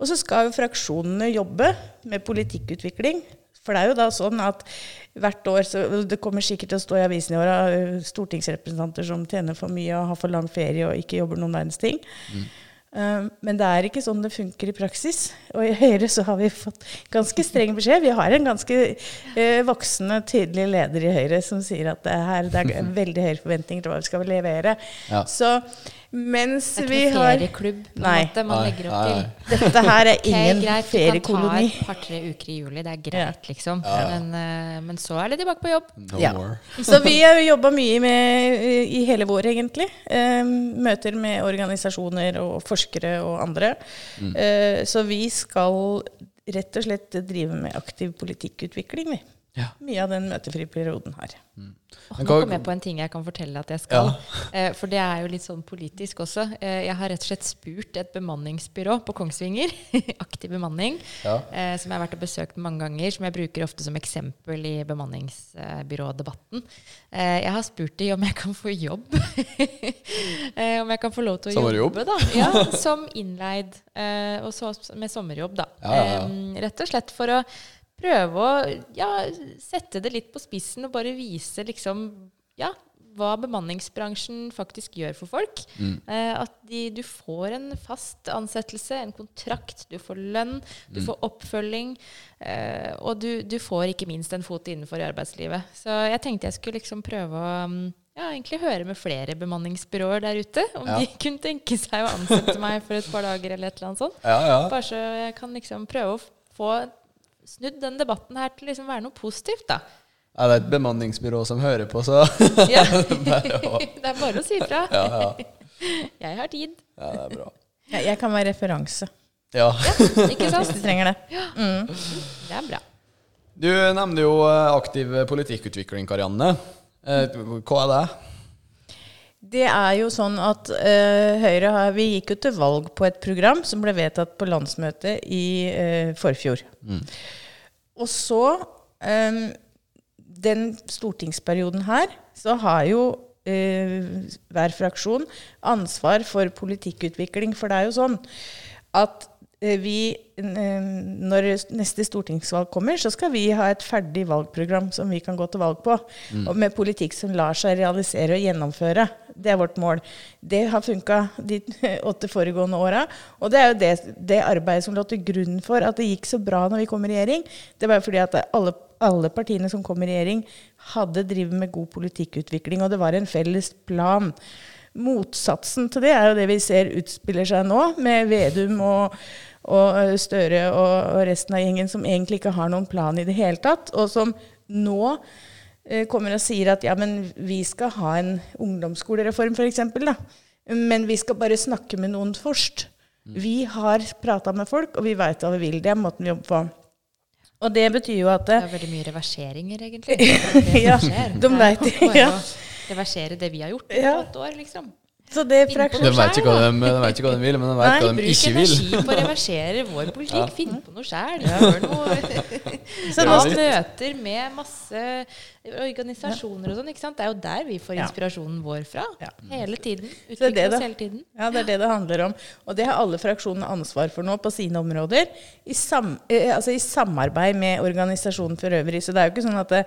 Og så skal jo fraksjonene jobbe med politikkutvikling. For det er jo da sånn at hvert år så Det kommer sikkert til å stå i avisen i år av eh, stortingsrepresentanter som tjener for mye og har for lang ferie og ikke jobber noen verdens ting. Um, men det er ikke sånn det funker i praksis. Og i Høyre så har vi fått ganske streng beskjed. Vi har en ganske eh, voksende, tydelig leder i Høyre som sier at det, her, det er [laughs] veldig høye forventninger til hva vi skal levere. Ja. Så mens Det er ikke vi har ferieklubb på en Nei. måte man Nei, legger opp nei, til. [laughs] Dette her er ingen okay, greit, feriekoloni. Du kan ta et par-tre uker i juli, det er greit, liksom. Men, eh, men så er det tilbake på jobb. No Ja. [laughs] Så vi har jobba mye med i hele vår, egentlig. Eh, møter med organisasjoner og forskere og andre. Eh, så vi skal rett og slett drive med aktiv politikkutvikling, vi. Ja. Mye av den møtefrie perioden her. Mm. Men nå kom jeg på en ting jeg kan fortelle at jeg skal. Eh, for det er jo litt sånn politisk også. Eh, jeg har rett og slett spurt et bemanningsbyrå på Kongsvinger, [laughs] aktiv bemanning, Ja. eh, som jeg har vært og besøkt mange ganger, som jeg bruker ofte som eksempel i bemanningsbyrådebatten. Eh, jeg har spurt dem om jeg kan få jobb. [laughs] eh, om jeg kan få lov til å Sommerjobb? jobbe, da. Ja, som innleid. Eh, og så med sommerjobb, da. Ja, ja, ja. Eh, rett og slett for å prøve å ja, sette det litt på spissen og bare vise liksom ja, hva bemanningsbransjen faktisk gjør for folk. Eh, at de, du får en fast ansettelse, en kontrakt, du får lønn, du får oppfølging. Eh, og du, du får ikke minst en fot innenfor i arbeidslivet. Så jeg tenkte jeg skulle liksom prøve å mm, ja, egentlig høre med flere bemanningsbyråer der ute. Om Ja. de [laughs] kunne tenke seg å ansette meg for et par dager eller et eller annet sånt. Ja, ja. Bare så jeg kan liksom prøve å få snudd den debatten her til liksom være noe positivt, da. Er det et bemanningsbyrå som hører på, så [laughs] Ja. [laughs] [laughs] Det er bare å si ifra. Ja, ja. Jeg har tid. ja, det er bra. Ja, jeg kan være referanse Ja. Ikke hvis sant? du trenger det. Det er bra. Du nevner jo eh, aktiv politikkutvikling, Karianne. Eh, Hva er det? Det er jo sånn at uh, Høyre har, vi gikk jo til valg på et program som ble vedtatt på landsmøtet i uh, forfjor. Og så, um, den stortingsperioden her, så har jo uh, hver fraksjon ansvar for politikkutvikling. For det er jo sånn at vi, eh, når neste stortingsvalg kommer, så skal vi ha et ferdig valgprogram som vi kan gå til valg på. Og med politikk som lar seg realisere og gjennomføre. Det er vårt mål. Det har funka de [laughs] åtte foregående åra. Og det er jo det, det arbeidet som lå til grunn for at det gikk så bra når vi kom i regjering. Det var jo fordi at alle, alle partiene som kom i regjering, hadde drevet med god politikkutvikling. Og det var en felles plan. Motsatsen til det er jo det vi ser utspiller seg nå, med Vedum og, og Støre og, og resten av gjengen som egentlig ikke har noen plan i det hele tatt, og som nå eh, kommer og sier at ja, men vi skal ha en ungdomsskolereform f.eks., da. Men vi skal bare snakke med noen først. Vi har prata med folk, og vi veit hva vi vil. Det er måten vi jobber på. Og det betyr jo at Det det, er veldig mye reverseringer, egentlig. Det [laughs] det Ja, de vet det, ja. Reversere det vi har gjort Ja. på et år, liksom. Så det er De veit ikke de, de, vet ikke hva de vil, men de vet Nei, hva de ikke vil. energi på å reversere vår politikk. Ja. Finn på noe sjæl. Gjør noe. [laughs] Så nå- møter med masse organisasjoner og sånn. ikke sant? Det er jo der vi får inspirasjonen vår fra. Hele tiden. Utvikle det oss hele tiden. Ja, det er det det handler om. Og det har alle fraksjonene ansvar for nå på sine områder. I, sam, eh, altså i samarbeid med organisasjonen for øvrig. Så det er jo ikke sånn at det,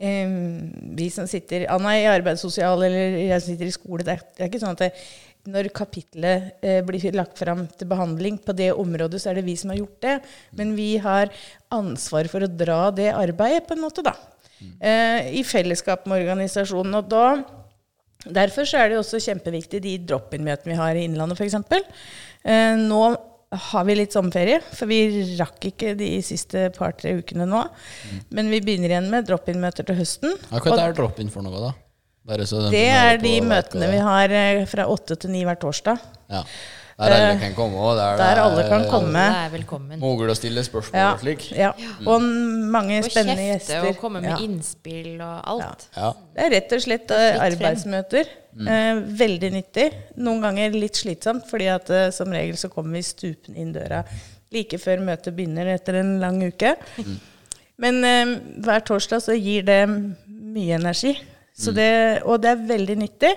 vi som sitter Anna i arbeidssosial, eller jeg sitter i skole Det er, det er ikke sånn at det, når kapitlet eh, blir lagt fram til behandling på det området, så er det vi som har gjort det. Men vi har ansvar for å dra det arbeidet, på en måte, da. Eh, I fellesskap med organisasjonen. Og da Derfor så er det også kjempeviktig de drop-in-møtene vi har i Innlandet f.eks. Eh, nå har vi litt sommerferie, for vi rakk ikke de siste par-tre ukene nå. Men vi begynner igjen med drop-in-møter til høsten. Ja, hva er drop-in for noe, da? Bare så det er de møtene vi har eh, fra åtte til ni hver torsdag. Ja. Der alle kan komme. Og der, Der alle kan komme. Alle å stille spørsmål Ja, og slik. ja. Og mange Og spennende kjefte gjester. og komme med Ja. innspill og alt. Ja. Det er rett og slett eh, arbeidsmøter. Eh, veldig nyttig. Noen ganger litt slitsomt, fordi at eh, som regel så kommer vi stupende inn døra like før møtet begynner etter en lang uke. Men eh, hver torsdag så gir det mye energi. Så det, og det er veldig nyttig,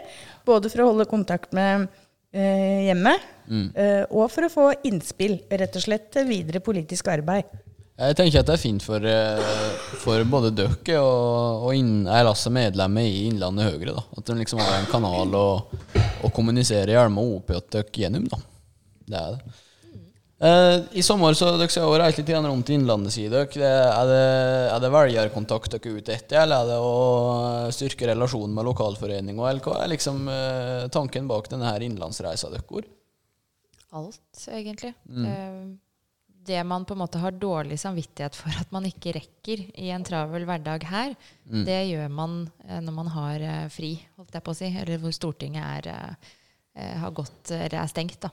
både for å holde kontakt med eh, Mm. eh, og for å få innspill, rett og slett, til videre politisk arbeid. Jeg tenker at det er fint for, eh, for både dere og, og inn, jeg lasser medlemmer i Innlandet Høyre. da. At de liksom har en kanal å, å kommunisere og opp til dere gjennom. da. Det er det. Eh, I sommer så dere skal reise litt grann rundt Innlandet, sier dere. Er, det, er det velgerkontakt dere er ute etter, eller er det å styrke relasjonen med lokalforeninga, eller hva er liksom uh, tanken bak denne her innlandsreisa deres? Alt, egentlig. Eh, Det man på en måte har dårlig samvittighet for at man ikke rekker i en travel hverdag her, det gjør man når man har fri, holdt jeg på å si, eller hvor Stortinget er har gått, eller er stengt. Da.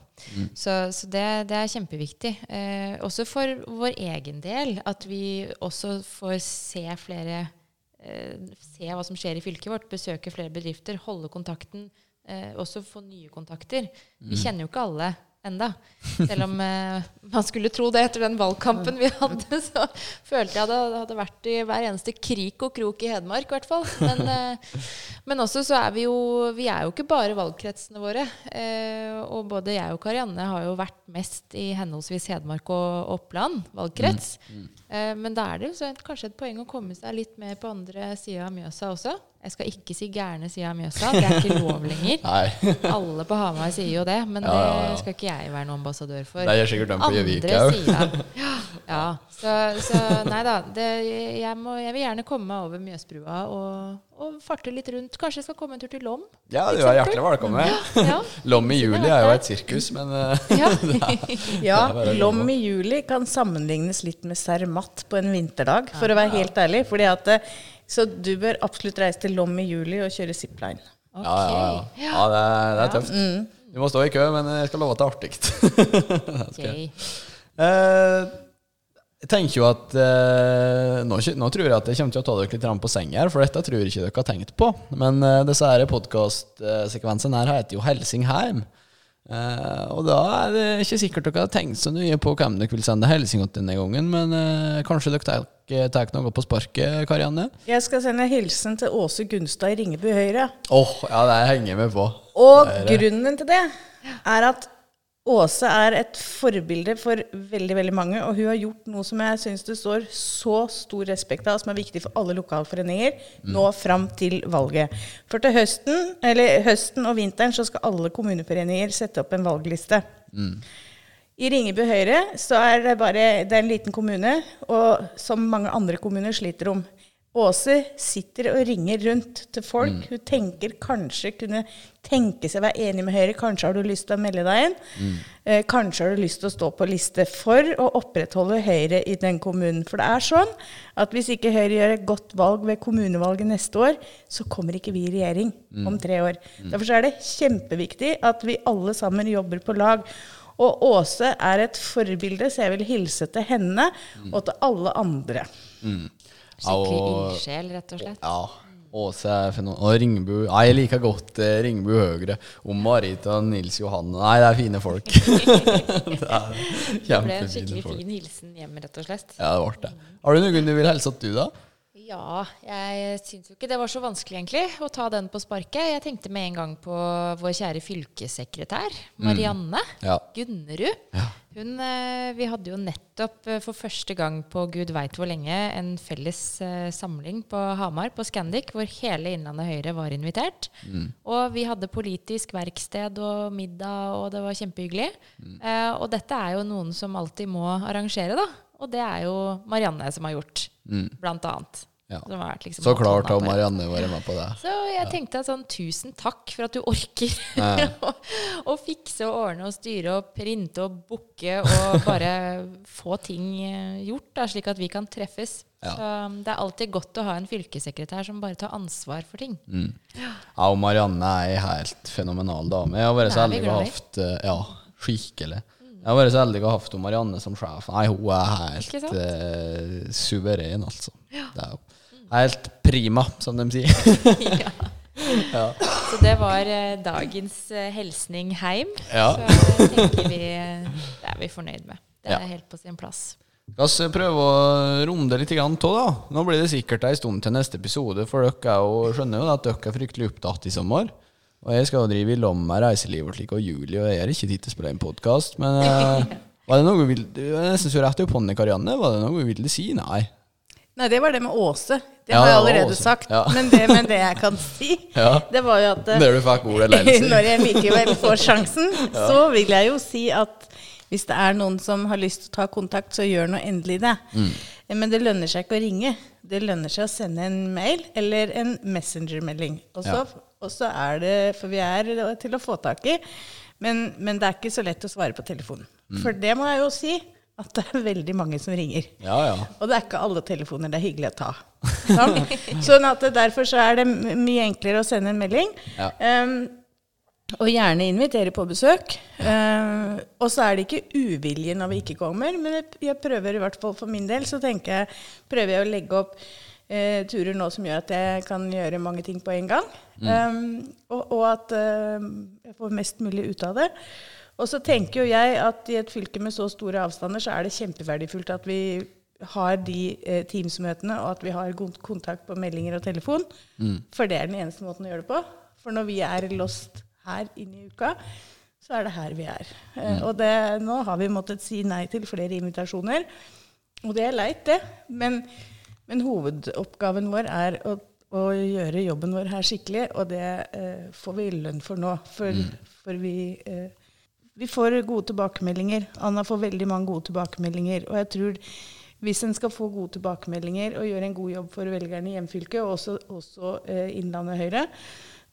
Så, så det, det er kjempeviktig. Eh, også for vår egen del, at vi også får se flere eh, Se hva som skjer i fylket vårt, besøke flere bedrifter, holde kontakten. Eh, også få nye kontakter. Vi kjenner jo ikke alle enda. Selv om eh, man skulle tro det etter den valgkampen vi hadde, [laughs] så følte jeg det hadde vært i hver eneste krik og krok i Hedmark, i hvert fall. Men, eh, men også så er vi jo Vi er jo ikke bare valgkretsene våre. Eh, og både jeg og Karianne har jo vært mest i henholdsvis Hedmark og Oppland valgkrets. Eh, men da er det jo så kanskje et poeng å komme seg litt mer på andre sida av Mjøsa også. Jeg skal ikke si gærne sida av Mjøsa, det er ikke lov lenger. [laughs] Alle på Hamar sier jo det, men Ja, ja, ja. det skal ikke jeg være noen ambassadør for. Det gjør sikkert dem på Gjøvik Andre òg. Ja, [laughs] ja. Så, så nei da. Det, jeg, må, jeg vil gjerne komme meg over Mjøsbrua og, og farte litt rundt. Kanskje jeg skal komme en tur til Lom? Ja, du er hjertelig velkommen. Ja. [laughs] Lom i juli er jo et sirkus, men eh, ja. Lom i juli kan sammenlignes litt med Cermat på en vinterdag, for å være helt ærlig. Fordi at, eh, så du bør absolutt reise til Lom i juli og kjøre zipline. Okay. ja, ja, ja. ja det, er, det er tøft. Du må stå i kø, men jeg skal love at det er artig. [laughs] Eh, jeg tenker jo at eh, nå, nå tror jeg at jeg kommer til å ta dere litt på seng her, for dette tror jeg ikke dere har tenkt på. Men eh, disse her podkastsekvensene her heter jo Helsingheim. Eh, og da er det ikke sikkert dere har tenkt så nøye på hvem dere vil sende hilsen til denne gangen, men uh, kanskje dere tar- tar noe på sparket, Karianne? Jeg skal sende hilsen til Åse Gunstad i Ringebu Høyre. Åh, ja, det henger jeg med på. Og grunnen til det er at Åse er et forbilde for veldig veldig mange, og hun har gjort noe som jeg syns det står så stor respekt av, og som er viktig for alle lokalforeninger nå fram til valget. For til høsten, eller høsten og vinteren så skal alle kommuneforeninger sette opp en valgliste. I Ringebu Høyre så er det bare det er en liten kommune, og som mange andre kommuner sliter om. Åse sitter og ringer rundt til folk. Hun tenker kanskje kunne tenke seg å være enig med Høyre. Kanskje har du lyst til å melde deg inn. Eh, kanskje har du lyst til å stå på liste for å opprettholde Høyre i den kommunen. For det er sånn at hvis ikke Høyre gjør et godt valg ved kommunevalget neste år, så kommer ikke vi i regjering om tre år. Derfor er det kjempeviktig at vi alle sammen jobber på lag. Og Åse er et forbilde, så jeg vil hilse til henne og til alle andre. Skikkelig ildsjel, rett og slett. Ja. Åse er fenomen. Og Ringbu Nei, jeg liker godt eh, Ringbu Høgre. Og Marit og Nils Johanne. Nei, det er fine folk. [laughs] [laughs] det er Det ble en skikkelig folk. fin hilsen hjem, rett og slett. Ja, det ble det. Har du noen du vil hilse til, da? Ja, jeg syns jo ikke det var så vanskelig, egentlig, å ta den på sparket. Jeg tenkte med en gang på vår kjære fylkessekretær, Marianne Ja. Gunnerud. Ja. Hun, eh, vi hadde jo nettopp eh, for første gang på gud veit hvor lenge en felles eh, samling på Hamar, på Scandic, hvor hele Innlandet Høyre var invitert. Og vi hadde politisk verksted og middag, og det var kjempehyggelig. Eh, og dette er jo noen som alltid må arrangere, da. Og det er jo Marianne som har gjort, blant annet. Ja. Liksom Så klart har Marianne vært med på det. [laughs] så jeg tenkte at sånn, tusen takk for at du orker [laughs] å, å fikse og ordne og styre og printe og booke og bare [laughs] få ting eh, gjort, da, slik at vi kan treffes. Ja. Så um, det er alltid godt å ha en fylkessekretær som bare tar ansvar for ting. Ja, og Marianne er ei helt fenomenal dame. Jeg har vært så heldig å ha hatt eh, Ja, Skikkelig. Jeg har vært så heldig å ha hatt Marianne som sjef. Nei, hun er helt eh, suveren, altså. Det er jo helt prima, som de sier. [laughs] ja. [laughs] ja. Så det var eh, dagens eh, hilsning heim. Ja. Så tenker vi eh, det er vi fornøyd med. Det Ja. er helt på sin plass. La oss prøve å romme det litt grann av, da. Nå blir det sikkert ei stund til neste episode, for dere er jo, skjønner jo at dere er fryktelig opptatt i sommer. Og jeg skal jo drive i lag med reiseliv og slik, og Julie, og jeg har ikke tid til å spille en podkast. Men eh, [laughs] var det noe du ville Du er nesten så rett i hånden, Karianne. Var det noe du ville si? Nei. Nei, det var det med Åse. Det Ja, har jeg allerede sagt. Ja. Men, det, men det jeg kan si, [laughs] Ja. det var jo at. [laughs] Når jeg likevel får sjansen, [laughs] så vil jeg jo si at hvis det er noen som har lyst til å ta kontakt, så gjør nå endelig det. Mm. Men det lønner seg ikke å ringe. Det lønner seg å sende en mail eller en messengermelding. Og så er det For vi er til å få tak i. Men, men det er ikke så lett å svare på telefonen. Mm. For det må jeg jo si, at det er veldig mange som ringer. Ja, ja. Og det er ikke alle telefoner det er hyggelig å ta. Sånn, [laughs] sånn at derfor så er det mye enklere å sende en melding. Ja. Um, og gjerne invitere på besøk. Uh, og så er det ikke uvilje når vi ikke kommer, men jeg, prøver i hvert fall for min del, så tenker jeg, prøver jeg å legge opp uh, turer nå som gjør at jeg kan gjøre mange ting på en gang. Ehm, og, og at uh, jeg får mest mulig ut av det. Og så tenker jo jeg at i et fylke med så store avstander, så er det kjempeverdifullt at vi har de eh, Teams-møtene, og at vi har god kontakt på meldinger og telefon. For det er den eneste måten å gjøre det på. For når vi er lost her inne i uka, så er det her vi er. Eh, og det, nå har vi måttet si nei til flere invitasjoner. Og det er leit, det. Men, men hovedoppgaven vår er å, å gjøre jobben vår her skikkelig, og det eh, får vi lønn for nå. For, for vi, eh, vi får gode tilbakemeldinger. Anna får veldig mange gode tilbakemeldinger. Og jeg tror hvis en skal få gode tilbakemeldinger og gjøre en god jobb for velgerne i hjemfylket, og også, også eh, Innlandet Høyre,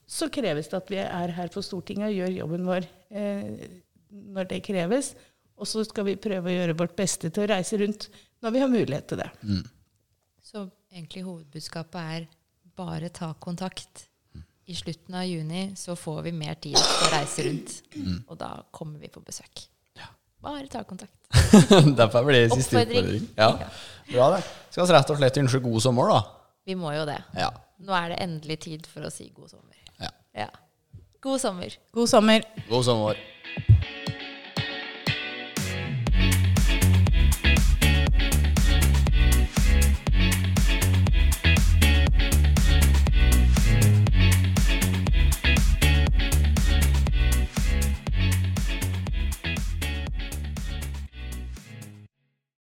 så kreves det at vi er her på Stortinget og gjør jobben vår eh, når det kreves. Og så skal vi prøve å gjøre vårt beste til å reise rundt når vi har mulighet til det. Så egentlig hovedbudskapet er bare ta kontakt. I slutten av juni så får vi mer tid til å reise rundt. Og da kommer vi på besøk. Bare ta kontakt. [laughs] Derfor blir det siste utfordring. Ja. Bra, det. Skal vi rett og slett ønske god sommer, da? Vi må jo det. Ja. Nå er det endelig tid for å si god sommer. ja. Ja. God sommer. God sommer. God sommer.